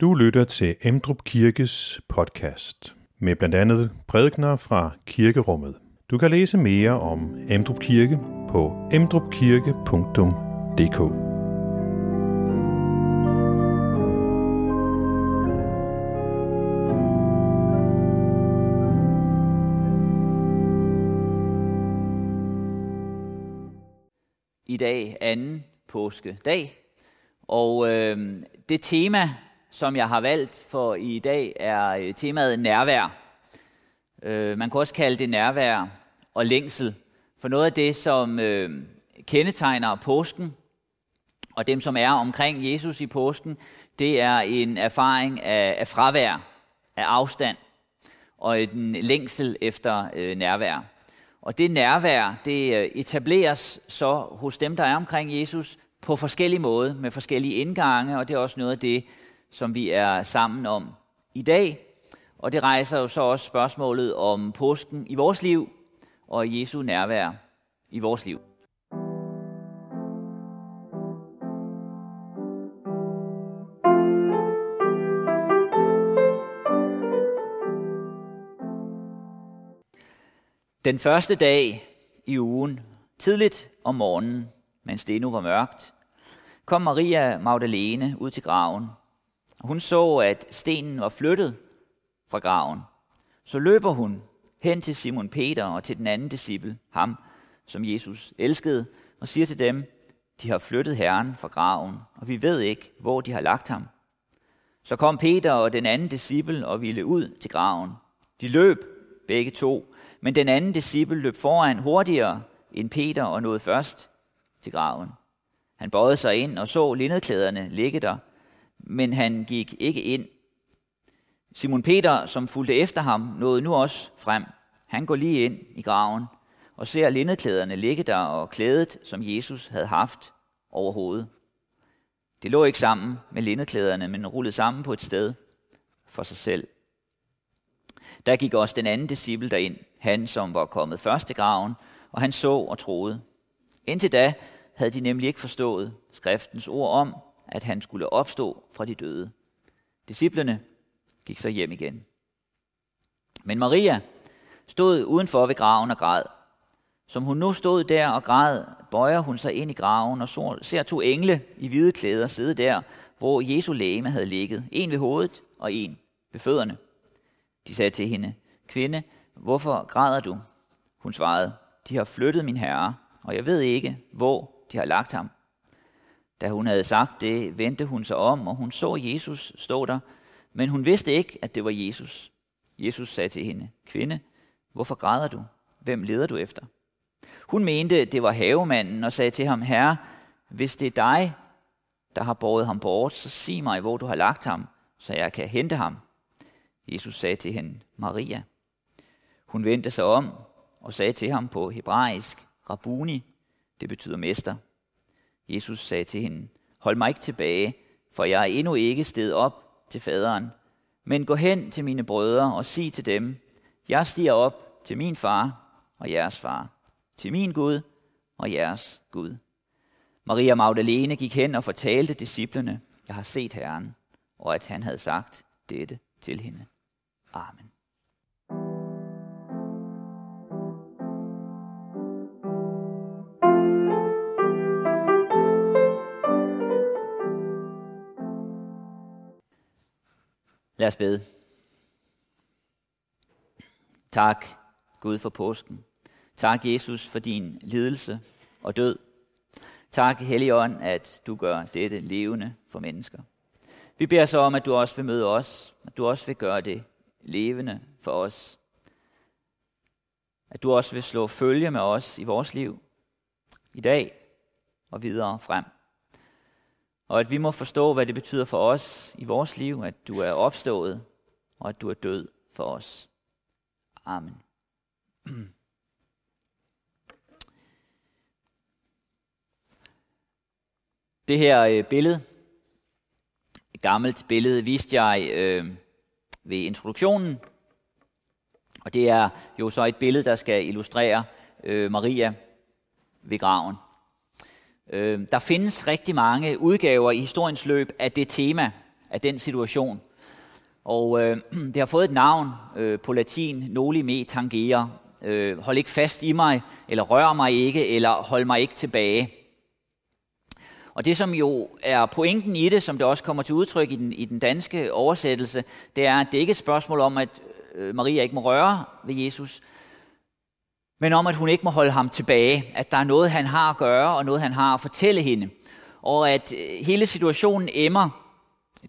Du lytter til Emdrup Kirkes podcast med blandt andet prædikner fra kirkerummet. Du kan læse mere om Emdrup Kirke på emdrupkirke.dk. I dag anden påskedag, og øh, det tema, som jeg har valgt for i dag, er øh, temaet nærvær. Øh, man kan også kalde det nærvær og længsel. For noget af det, som øh, kendetegner påsken, og dem, som er omkring Jesus i påsken, det er en erfaring af, af fravær, af afstand og en længsel efter øh, nærvær. Og det nærvær, det etableres så hos dem, der er omkring Jesus, på forskellige måder, med forskellige indgange, og det er også noget af det, som vi er sammen om i dag. Og det rejser jo så også spørgsmålet om påsken i vores liv, og Jesu nærvær i vores liv. Den første dag i ugen, tidligt om morgenen, mens det endnu var mørkt, kom Maria Magdalene ud til graven. Hun så, at stenen var flyttet fra graven. Så løber hun hen til Simon Peter og til den anden disciple, ham som Jesus elskede, og siger til dem, de har flyttet Herren fra graven, og vi ved ikke, hvor de har lagt ham. Så kom Peter og den anden disciple og ville ud til graven. De løb, begge to, men den anden disciple løb foran hurtigere end Peter og nåede først til graven. Han bøjede sig ind og så lindeklæderne ligge der, men han gik ikke ind. Simon Peter, som fulgte efter ham, nåede nu også frem. Han går lige ind i graven og ser lindeklæderne ligge der og klædet, som Jesus havde haft over hovedet. Det lå ikke sammen med lindeklæderne, men rullet sammen på et sted for sig selv. Der gik også den anden disciple derind, han som var kommet først til graven, og han så og troede. Indtil da havde de nemlig ikke forstået skriftens ord om, at han skulle opstå fra de døde. Disciplerne gik så hjem igen. Men Maria stod udenfor ved graven og græd. Som hun nu stod der og græd, bøjer hun sig ind i graven og ser to engle i hvide klæder sidde der, hvor Jesu læme havde ligget. En ved hovedet og en ved fødderne. De sagde til hende, kvinde, hvorfor græder du? Hun svarede, de har flyttet min herre, og jeg ved ikke, hvor de har lagt ham. Da hun havde sagt det, vendte hun sig om, og hun så Jesus stå der, men hun vidste ikke, at det var Jesus. Jesus sagde til hende, kvinde, hvorfor græder du? Hvem leder du efter? Hun mente, det var havemanden, og sagde til ham, herre, hvis det er dig, der har båret ham bort, så sig mig, hvor du har lagt ham, så jeg kan hente ham. Jesus sagde til hende, Maria. Hun vendte sig om og sagde til ham på hebraisk, Rabuni, det betyder mester. Jesus sagde til hende, hold mig ikke tilbage, for jeg er endnu ikke steget op til faderen. Men gå hen til mine brødre og sig til dem, jeg stiger op til min far og jeres far, til min Gud og jeres Gud. Maria Magdalene gik hen og fortalte disciplene, jeg har set Herren, og at han havde sagt dette til hende. Amen. Lad os bede. Tak, Gud, for påsken. Tak, Jesus, for din lidelse og død. Tak, Helligånd, at du gør dette levende for mennesker. Vi beder så om, at du også vil møde os, at du også vil gøre det levende for os. At du også vil slå følge med os i vores liv, i dag og videre frem. Og at vi må forstå, hvad det betyder for os i vores liv, at du er opstået, og at du er død for os. Amen. Det her øh, billede, et gammelt billede, viste jeg øh, ved introduktionen. Og det er jo så et billede, der skal illustrere øh, Maria ved graven. Øh, der findes rigtig mange udgaver i historiens løb af det tema, af den situation. Og øh, det har fået et navn øh, på latin, noli me tangere. Øh, hold ikke fast i mig, eller rør mig ikke, eller hold mig ikke tilbage. Og det, som jo er pointen i det, som det også kommer til udtryk i den, i den danske oversættelse, det er, at det ikke er et spørgsmål om, at øh, Maria ikke må røre ved Jesus, men om, at hun ikke må holde ham tilbage, at der er noget, han har at gøre, og noget, han har at fortælle hende. Og at øh, hele situationen emmer,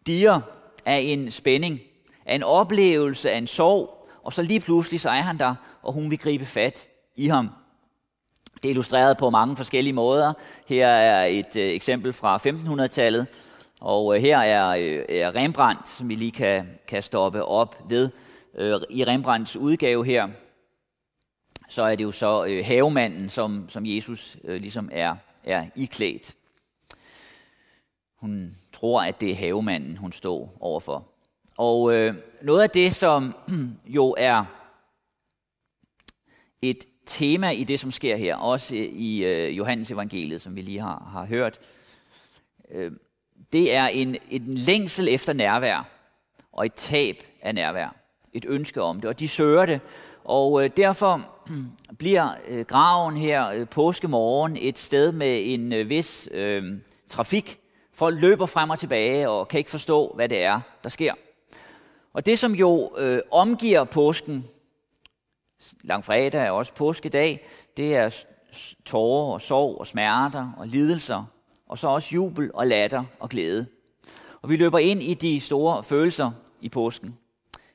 diger af en spænding, af en oplevelse, af en sorg, og så lige pludselig så er han der, og hun vil gribe fat i ham. Det er illustreret på mange forskellige måder. Her er et øh, eksempel fra 1500-tallet, og øh, her er, øh, er Rembrandt, som vi lige kan, kan stoppe op ved. Øh, I Rembrandts udgave her, så er det jo så øh, havemanden, som, som Jesus øh, ligesom er, er iklædt. Hun tror, at det er havemanden, hun står overfor. Og øh, noget af det, som jo er et tema i det, som sker her, også i øh, Johannes evangeliet, som vi lige har, har hørt, øh, det er en, en længsel efter nærvær og et tab af nærvær. Et ønske om det, og de søger det. Og øh, derfor bliver øh, graven her øh, påskemorgen et sted med en øh, vis øh, trafik. Folk løber frem og tilbage og kan ikke forstå, hvad det er, der sker. Og det, som jo øh, omgiver påsken, langfredag er også påskedag, det er tårer og sorg og smerter og lidelser, og så også jubel og latter og glæde. Og vi løber ind i de store følelser i påsken.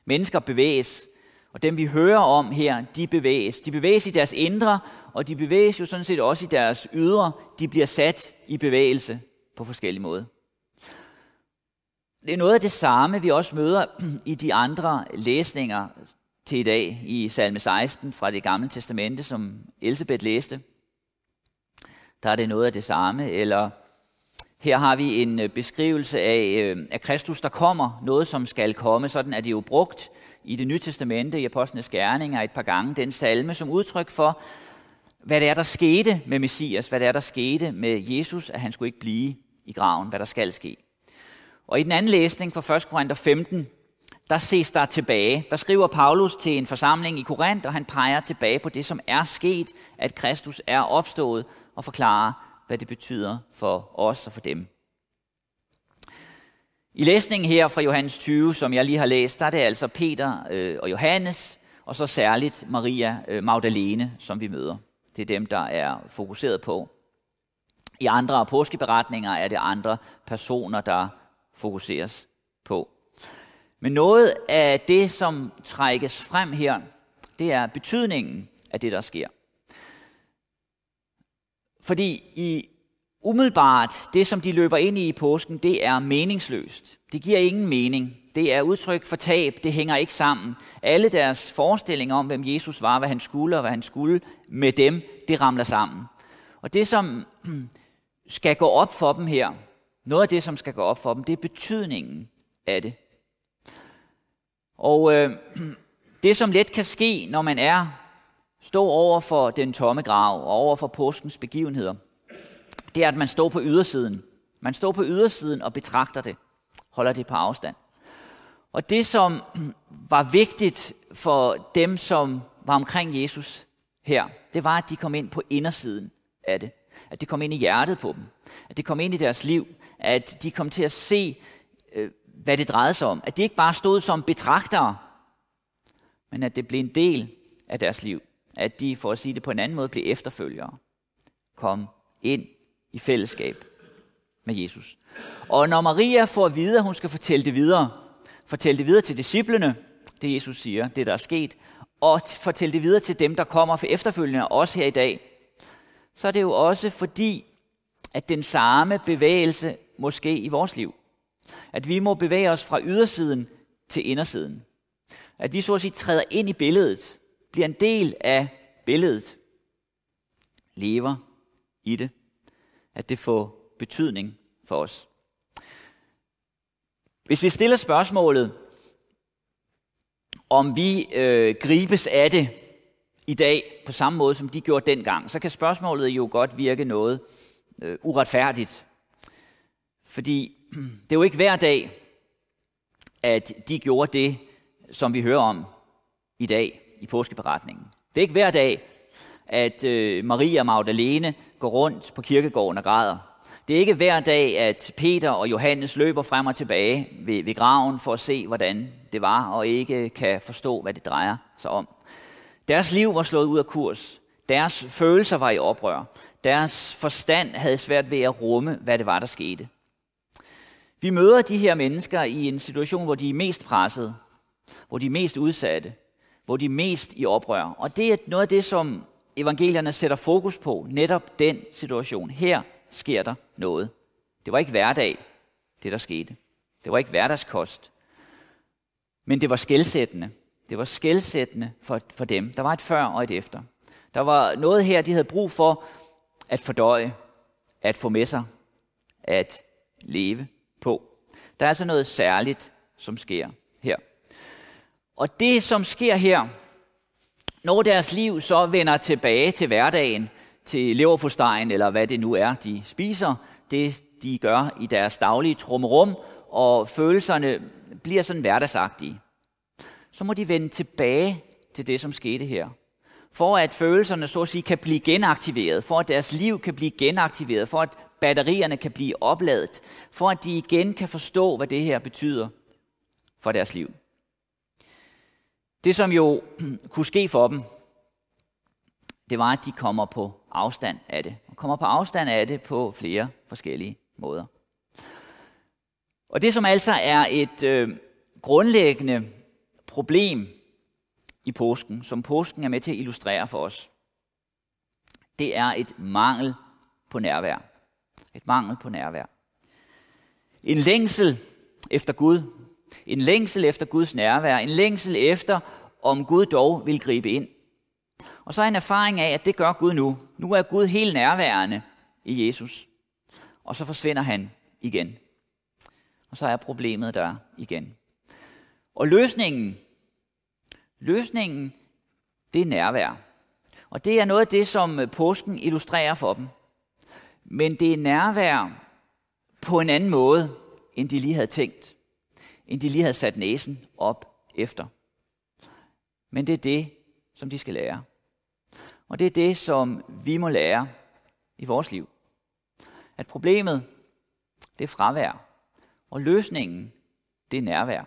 Mennesker bevæges, og dem vi hører om her, de bevæges. De bevæges i deres indre, og de bevæges jo sådan set også i deres ydre. De bliver sat i bevægelse på forskellige måder. Det er noget af det samme, vi også møder i de andre læsninger til i dag i salme 16 fra det gamle testamente, som Elisabeth læste. Der er det noget af det samme, eller her har vi en beskrivelse af, øh, af Kristus, der kommer, noget som skal komme. Sådan er det jo brugt i det nye testamente, i Apostlenes Gerninger et par gange, den salme som udtryk for, hvad det er, der skete med Messias, hvad det er, der skete med Jesus, at han skulle ikke blive i graven, hvad der skal ske. Og i den anden læsning fra 1. Korinther 15, der ses der tilbage. Der skriver Paulus til en forsamling i Korinth, og han peger tilbage på det, som er sket, at Kristus er opstået, og forklarer, hvad det betyder for os og for dem. I læsningen her fra Johannes 20, som jeg lige har læst, der er det altså Peter øh, og Johannes, og så særligt Maria øh, Magdalene, som vi møder. Det er dem, der er fokuseret på. I andre påskeberetninger er det andre personer, der fokuseres på. Men noget af det, som trækkes frem her, det er betydningen af det, der sker. Fordi i umiddelbart, det som de løber ind i i påsken, det er meningsløst. Det giver ingen mening. Det er udtryk for tab. Det hænger ikke sammen. Alle deres forestillinger om, hvem Jesus var, hvad han skulle og hvad han skulle med dem, det ramler sammen. Og det, som skal gå op for dem her, noget af det, som skal gå op for dem, det er betydningen af det. Og øh, det, som let kan ske, når man er stå over for den tomme grav og over for påskens begivenheder, det er, at man står på ydersiden. Man står på ydersiden og betragter det, holder det på afstand. Og det, som var vigtigt for dem, som var omkring Jesus her, det var, at de kom ind på indersiden af det. At det kom ind i hjertet på dem. At det kom ind i deres liv. At de kom til at se, øh, hvad det drejede sig om. At de ikke bare stod som betragtere, men at det blev en del af deres liv. At de, for at sige det på en anden måde, blev efterfølgere. Kom ind i fællesskab med Jesus. Og når Maria får at vide, at hun skal fortælle det videre, fortælle det videre til disciplene, det Jesus siger, det der er sket, og fortælle det videre til dem, der kommer for efterfølgende, også her i dag, så er det jo også fordi, at den samme bevægelse måske i vores liv. At vi må bevæge os fra ydersiden til indersiden. At vi så at sige træder ind i billedet, bliver en del af billedet, lever i det at det får betydning for os. Hvis vi stiller spørgsmålet, om vi øh, gribes af det i dag på samme måde, som de gjorde dengang, så kan spørgsmålet jo godt virke noget øh, uretfærdigt. Fordi det er jo ikke hver dag, at de gjorde det, som vi hører om i dag i påskeberetningen. Det er ikke hver dag, at øh, Maria Magdalene går rundt på kirkegården og græder. Det er ikke hver dag, at Peter og Johannes løber frem og tilbage ved, ved graven for at se, hvordan det var, og ikke kan forstå, hvad det drejer sig om. Deres liv var slået ud af kurs. Deres følelser var i oprør. Deres forstand havde svært ved at rumme, hvad det var, der skete. Vi møder de her mennesker i en situation, hvor de er mest pressede, hvor de er mest udsatte, hvor de er mest i oprør. Og det er noget af det, som evangelierne sætter fokus på, netop den situation. Her sker der noget. Det var ikke hverdag, det der skete. Det var ikke hverdagskost. Men det var skældsættende. Det var skældsættende for, for dem. Der var et før og et efter. Der var noget her, de havde brug for at fordøje, at få med sig, at leve på. Der er altså noget særligt, som sker her. Og det, som sker her, når deres liv så vender tilbage til hverdagen, til leverpostejen, eller hvad det nu er, de spiser, det de gør i deres daglige trummerum, og følelserne bliver sådan hverdagsagtige, så må de vende tilbage til det, som skete her. For at følelserne så at sige kan blive genaktiveret, for at deres liv kan blive genaktiveret, for at batterierne kan blive opladet, for at de igen kan forstå, hvad det her betyder for deres liv. Det, som jo kunne ske for dem, det var, at de kommer på afstand af det. Og kommer på afstand af det på flere forskellige måder. Og det, som altså er et øh, grundlæggende problem i påsken, som påsken er med til at illustrere for os, det er et mangel på nærvær. Et mangel på nærvær. En længsel efter Gud. En længsel efter Guds nærvær. En længsel efter, om Gud dog vil gribe ind. Og så er en erfaring af, at det gør Gud nu. Nu er Gud helt nærværende i Jesus. Og så forsvinder han igen. Og så er problemet der igen. Og løsningen, løsningen, det er nærvær. Og det er noget af det, som øh, påsken illustrerer for dem. Men det er nærvær på en anden måde, end de lige havde tænkt. End de lige havde sat næsen op efter. Men det er det, som de skal lære. Og det er det, som vi må lære i vores liv. At problemet, det er fravær. Og løsningen, det er nærvær.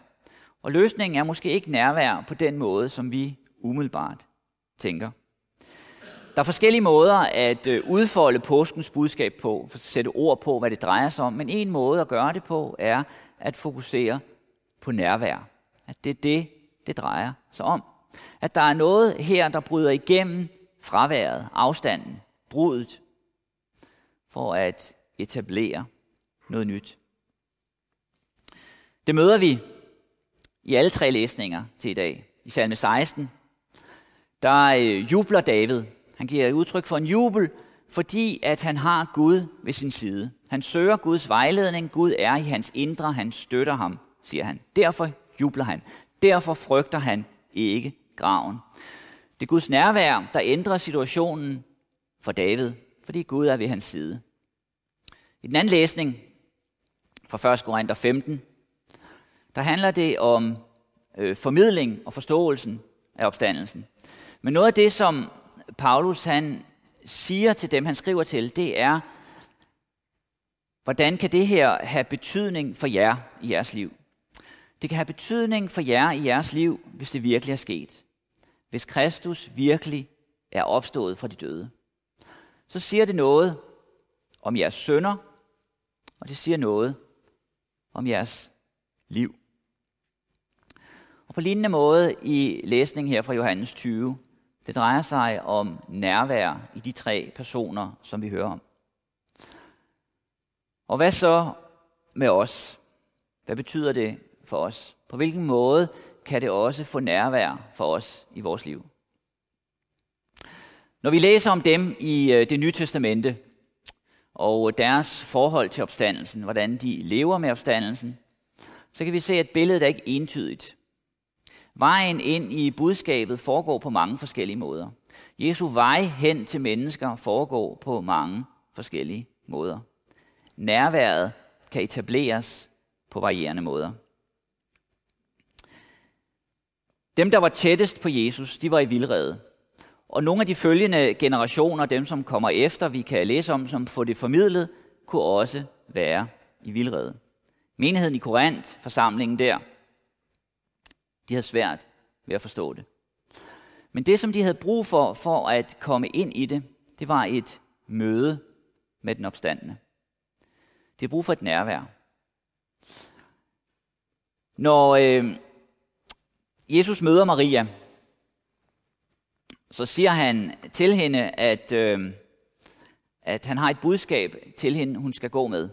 Og løsningen er måske ikke nærvær på den måde, som vi umiddelbart tænker. Der er forskellige måder at øh, udfolde påskens budskab på, for at sætte ord på, hvad det drejer sig om, men en måde at gøre det på er at fokusere på nærvær. At det er det, det drejer sig om. At der er noget her, der bryder igennem fraværet, afstanden, brudet, for at etablere noget nyt. Det møder vi i alle tre læsninger til i dag. I salme 16, der øh, jubler David. Han giver udtryk for en jubel, fordi at han har Gud ved sin side. Han søger Guds vejledning. Gud er i hans indre. Han støtter ham, siger han. Derfor jubler han. Derfor frygter han ikke graven. Det er Guds nærvær, der ændrer situationen for David, fordi Gud er ved hans side. I den anden læsning fra 1. Korinther 15, der handler det om øh, formidling og forståelsen af opstandelsen. Men noget af det, som Paulus han siger til dem, han skriver til, det er, hvordan kan det her have betydning for jer i jeres liv? Det kan have betydning for jer i jeres liv, hvis det virkelig er sket hvis Kristus virkelig er opstået fra de døde, så siger det noget om jeres sønder, og det siger noget om jeres liv. Og på lignende måde i læsningen her fra Johannes 20, det drejer sig om nærvær i de tre personer, som vi hører om. Og hvad så med os? Hvad betyder det for os? På hvilken måde kan det også få nærvær for os i vores liv. Når vi læser om dem i øh, det nye testamente, og deres forhold til opstandelsen, hvordan de lever med opstandelsen, så kan vi se, at billedet er ikke entydigt. Vejen ind i budskabet foregår på mange forskellige måder. Jesu vej hen til mennesker foregår på mange forskellige måder. Nærværet kan etableres på varierende måder. Dem, der var tættest på Jesus, de var i vildrede. Og nogle af de følgende generationer, dem som kommer efter, vi kan læse om, som får det formidlet, kunne også være i vildrede. Menigheden i Korinth, forsamlingen der, de havde svært ved at forstå det. Men det, som de havde brug for, for at komme ind i det, det var et møde med den opstandende. De havde brug for et nærvær. Når øh, Jesus møder Maria, så siger han til hende, at, øh, at han har et budskab til hende, hun skal gå med.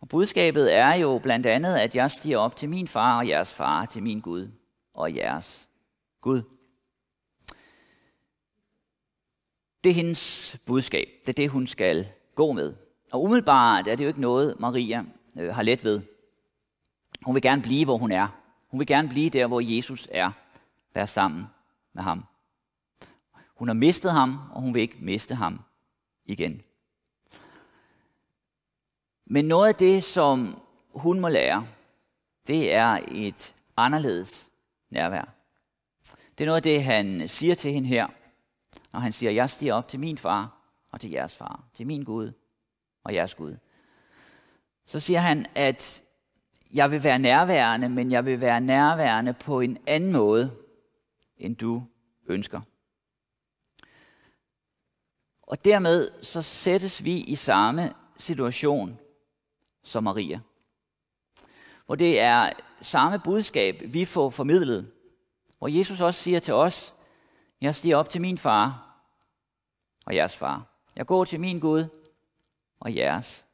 Og budskabet er jo blandt andet, at jeg stiger op til min far og jeres far, til min Gud og jeres Gud. Det er hendes budskab. Det er det, hun skal gå med. Og umiddelbart er det jo ikke noget, Maria øh, har let ved. Hun vil gerne blive, hvor hun er. Hun vil gerne blive der, hvor Jesus er. Være sammen med ham. Hun har mistet ham, og hun vil ikke miste ham igen. Men noget af det, som hun må lære, det er et anderledes nærvær. Det er noget af det, han siger til hende her, når han siger, jeg stiger op til min far og til jeres far, til min Gud og jeres Gud. Så siger han, at jeg vil være nærværende, men jeg vil være nærværende på en anden måde, end du ønsker. Og dermed så sættes vi i samme situation som Maria. Hvor det er samme budskab, vi får formidlet. Hvor Jesus også siger til os, jeg stiger op til min far og jeres far. Jeg går til min Gud og jeres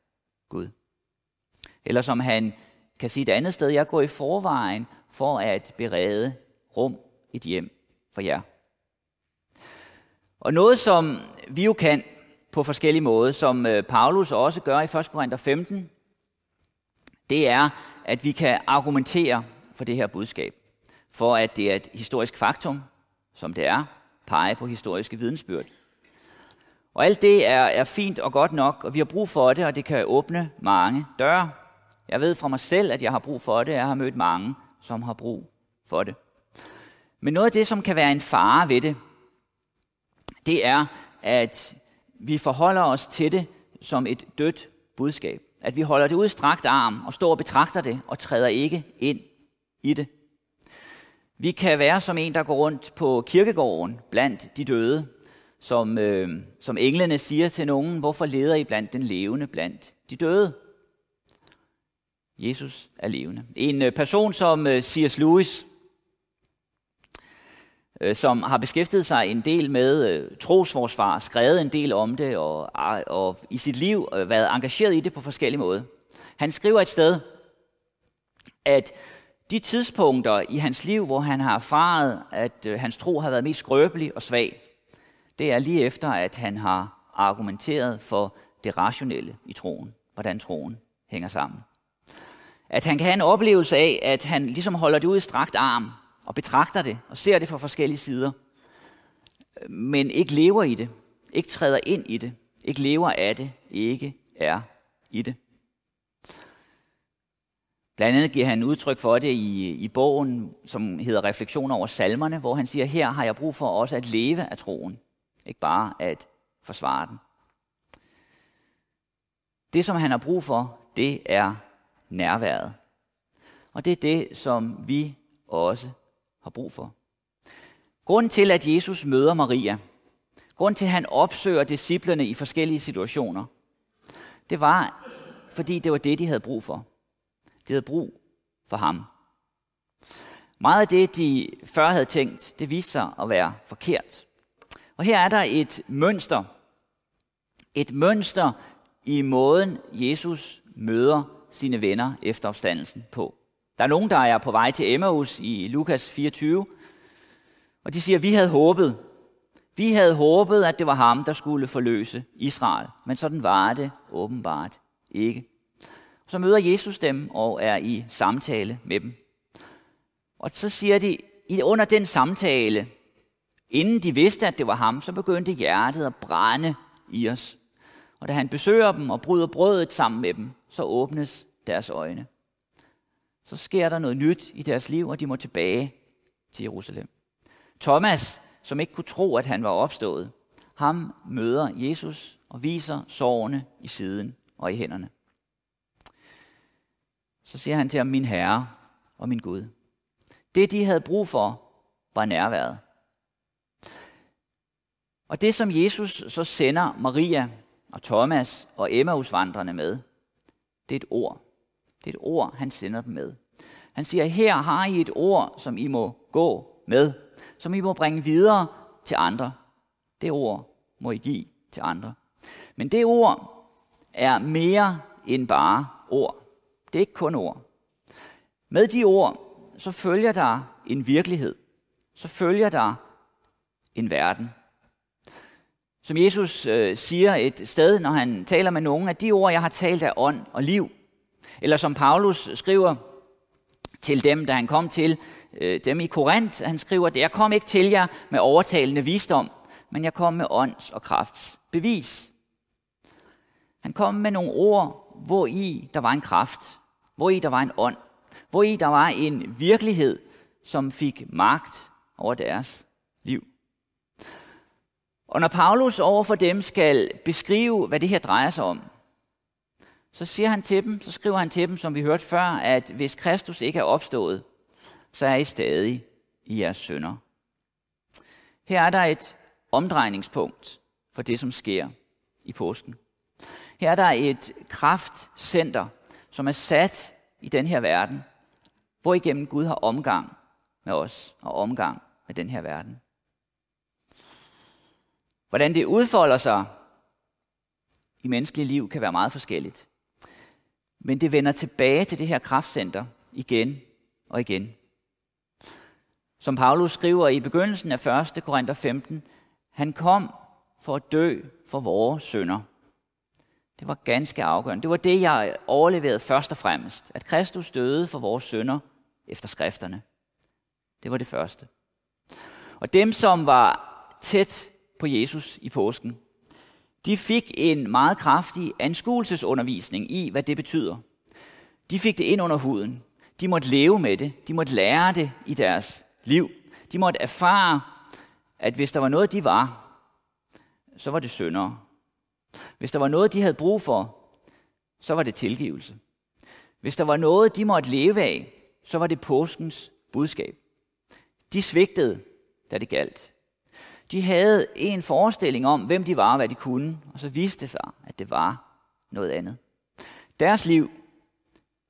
Gud. Eller som han kan sige et andet sted, jeg går i forvejen for at berede rum, et hjem for jer. Og noget, som vi jo kan på forskellige måder, som øh, Paulus også gør i 1. Korinther 15, det er, at vi kan argumentere for det her budskab. For at det er et historisk faktum, som det er, pege på historiske vidensbyrd. Og alt det er, er fint og godt nok, og vi har brug for det, og det kan åbne mange døre. Jeg ved fra mig selv, at jeg har brug for det, jeg har mødt mange, som har brug for det. Men noget af det, som kan være en fare ved det, det er, at vi forholder os til det som et dødt budskab. At vi holder det ud i strakt arm og står og betragter det og træder ikke ind i det. Vi kan være som en, der går rundt på kirkegården blandt de døde, som, øh, som englene siger til nogen, hvorfor leder I blandt den levende blandt de døde? Jesus er levende. En øh, person som øh, C.S. Lewis, øh, som har beskæftiget sig en del med trosforsvar, skrevet en del om det, og, ah, og i sit liv været engageret i det på forskellige måder. Han skriver et sted, at de tidspunkter i hans liv, hvor han har erfaret, at hans tro har været mest skrøbelig og svag, det er lige efter, at han har argumenteret for det rationelle i troen, hvordan troen hænger sammen. At han kan have en oplevelse af, at han ligesom holder det ud i strakt arm, og betragter det og ser det fra forskellige sider, men ikke lever i det, ikke træder ind i det, ikke lever af det, ikke er i det. Blandt andet giver han udtryk for det i, i bogen, som hedder Refleksioner over salmerne, hvor han siger, her har jeg brug for også at leve af troen, ikke bare at forsvare den. Det, som han har brug for, det er nærværet. Og det er det, som vi også har brug for. Grunden til, at Jesus møder Maria, grunden til, at han opsøger disciplerne i forskellige situationer, det var, fordi det var det, de havde brug for. De havde brug for ham. Meget af det, de før havde tænkt, det viste sig at være forkert. Og her er der et mønster. Et mønster i måden, Jesus møder sine venner efter opstandelsen på. Der er nogen, der er på vej til Emmaus i Lukas 24, og de siger, vi havde håbet. Vi havde håbet, at det var ham, der skulle forløse Israel. Men sådan var det åbenbart ikke. Så møder Jesus dem og er i samtale med dem. Og så siger de, under den samtale, inden de vidste, at det var ham, så begyndte hjertet at brænde i os. Og da han besøger dem og bryder brødet sammen med dem, så åbnes deres øjne så sker der noget nyt i deres liv, og de må tilbage til Jerusalem. Thomas, som ikke kunne tro, at han var opstået, ham møder Jesus og viser sårene i siden og i hænderne. Så siger han til ham, min herre og min Gud. Det, de havde brug for, var nærværet. Og det, som Jesus så sender Maria og Thomas og Emmausvandrene med, det er et ord. Det er et ord, han sender dem med. Han siger, her har I et ord, som I må gå med, som I må bringe videre til andre. Det ord må I give til andre. Men det ord er mere end bare ord. Det er ikke kun ord. Med de ord, så følger der en virkelighed. Så følger der en verden. Som Jesus øh, siger et sted, når han taler med nogen, at de ord, jeg har talt, er ånd og liv. Eller som Paulus skriver til dem, da han kom til øh, dem i Korinth, han skriver, jeg kom ikke til jer med overtalende visdom, men jeg kom med ånds og krafts bevis. Han kom med nogle ord, hvor i der var en kraft, hvor i der var en ånd, hvor i der var en virkelighed, som fik magt over deres liv. Og når Paulus over for dem skal beskrive, hvad det her drejer sig om, så siger han til dem, så skriver han til dem, som vi hørte før, at hvis Kristus ikke er opstået, så er I stadig i jeres sønder. Her er der et omdrejningspunkt for det, som sker i påsken. Her er der et kraftcenter, som er sat i den her verden, hvor igennem Gud har omgang med os og omgang med den her verden. Hvordan det udfolder sig i menneskelige liv kan være meget forskelligt. Men det vender tilbage til det her kraftcenter igen og igen. Som Paulus skriver i begyndelsen af 1. Korinther 15, han kom for at dø for vores sønder. Det var ganske afgørende. Det var det, jeg overleverede først og fremmest. At Kristus døde for vores sønder efter skrifterne. Det var det første. Og dem, som var tæt på Jesus i påsken, de fik en meget kraftig anskuelsesundervisning i, hvad det betyder. De fik det ind under huden. De måtte leve med det. De måtte lære det i deres liv. De måtte erfare, at hvis der var noget, de var, så var det syndere. Hvis der var noget, de havde brug for, så var det tilgivelse. Hvis der var noget, de måtte leve af, så var det påskens budskab. De svigtede, da det galt. De havde en forestilling om, hvem de var og hvad de kunne, og så viste det sig, at det var noget andet. Deres liv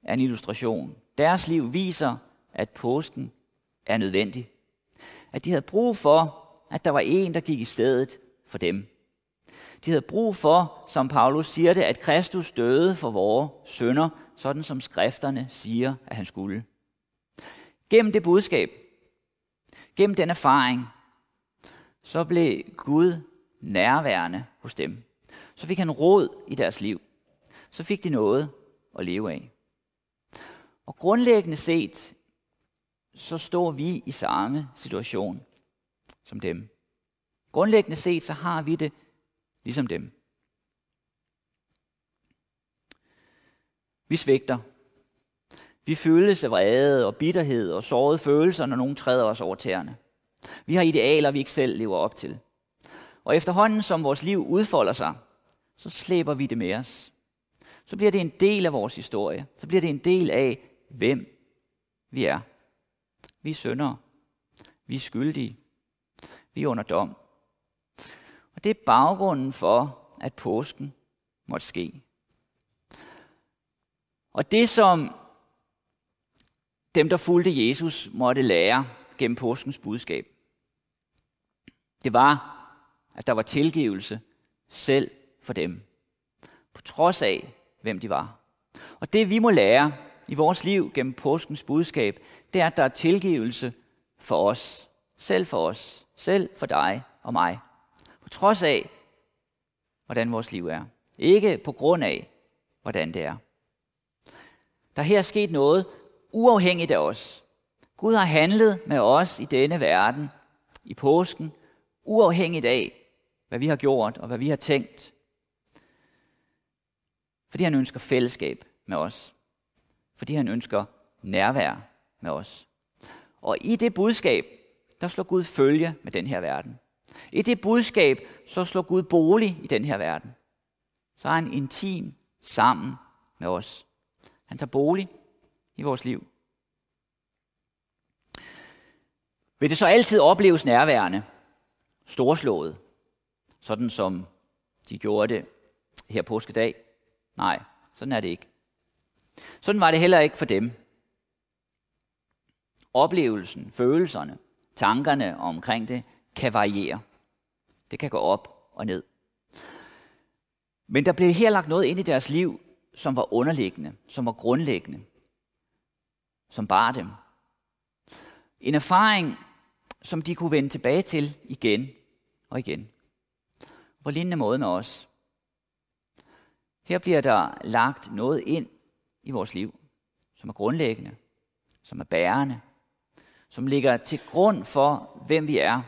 er en illustration. Deres liv viser, at påsken er nødvendig. At de havde brug for, at der var en, der gik i stedet for dem. De havde brug for, som Paulus siger det, at Kristus døde for vores sønder, sådan som skrifterne siger, at han skulle. Gennem det budskab, gennem den erfaring, så blev Gud nærværende hos dem. Så fik han råd i deres liv. Så fik de noget at leve af. Og grundlæggende set, så står vi i samme situation som dem. Grundlæggende set, så har vi det ligesom dem. Vi svigter. Vi føles af vrede og bitterhed og sårede følelser, når nogen træder os over tæerne. Vi har idealer, vi ikke selv lever op til. Og efterhånden, som vores liv udfolder sig, så slæber vi det med os. Så bliver det en del af vores historie. Så bliver det en del af, hvem vi er. Vi er syndere. Vi er skyldige. Vi er under dom. Og det er baggrunden for, at påsken måtte ske. Og det, som dem, der fulgte Jesus, måtte lære gennem påskens budskab, det var, at der var tilgivelse selv for dem, på trods af, hvem de var. Og det vi må lære i vores liv gennem påskens budskab, det er, at der er tilgivelse for os, selv for os, selv for dig og mig. På trods af, hvordan vores liv er. Ikke på grund af, hvordan det er. Der er sket noget uafhængigt af os. Gud har handlet med os i denne verden, i påsken, uafhængigt af, hvad vi har gjort og hvad vi har tænkt. Fordi han ønsker fællesskab med os. Fordi han ønsker nærvær med os. Og i det budskab, der slår Gud følge med den her verden. I det budskab, så slår Gud bolig i den her verden. Så er han intim sammen med os. Han tager bolig i vores liv. Vil det så altid opleves nærværende, storslået, sådan som de gjorde det her påskedag? Nej, sådan er det ikke. Sådan var det heller ikke for dem. Oplevelsen, følelserne, tankerne omkring det kan variere. Det kan gå op og ned. Men der blev her lagt noget ind i deres liv, som var underliggende, som var grundlæggende, som bar dem. En erfaring, som de kunne vende tilbage til igen og igen. På lignende måde med os. Her bliver der lagt noget ind i vores liv, som er grundlæggende, som er bærende, som ligger til grund for, hvem vi er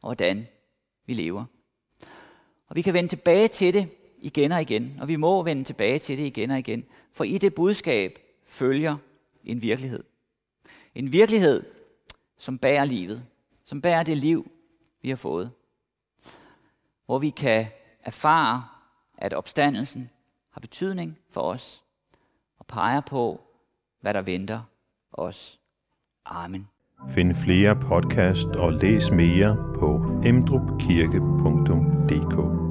og hvordan vi lever. Og vi kan vende tilbage til det igen og igen, og vi må vende tilbage til det igen og igen, for i det budskab følger en virkelighed. En virkelighed, som bærer livet, som bærer det liv, vi har fået. Hvor vi kan erfare, at opstandelsen har betydning for os, og peger på, hvad der venter os. Amen. Find flere podcast og læs mere på emdrupkirke.dk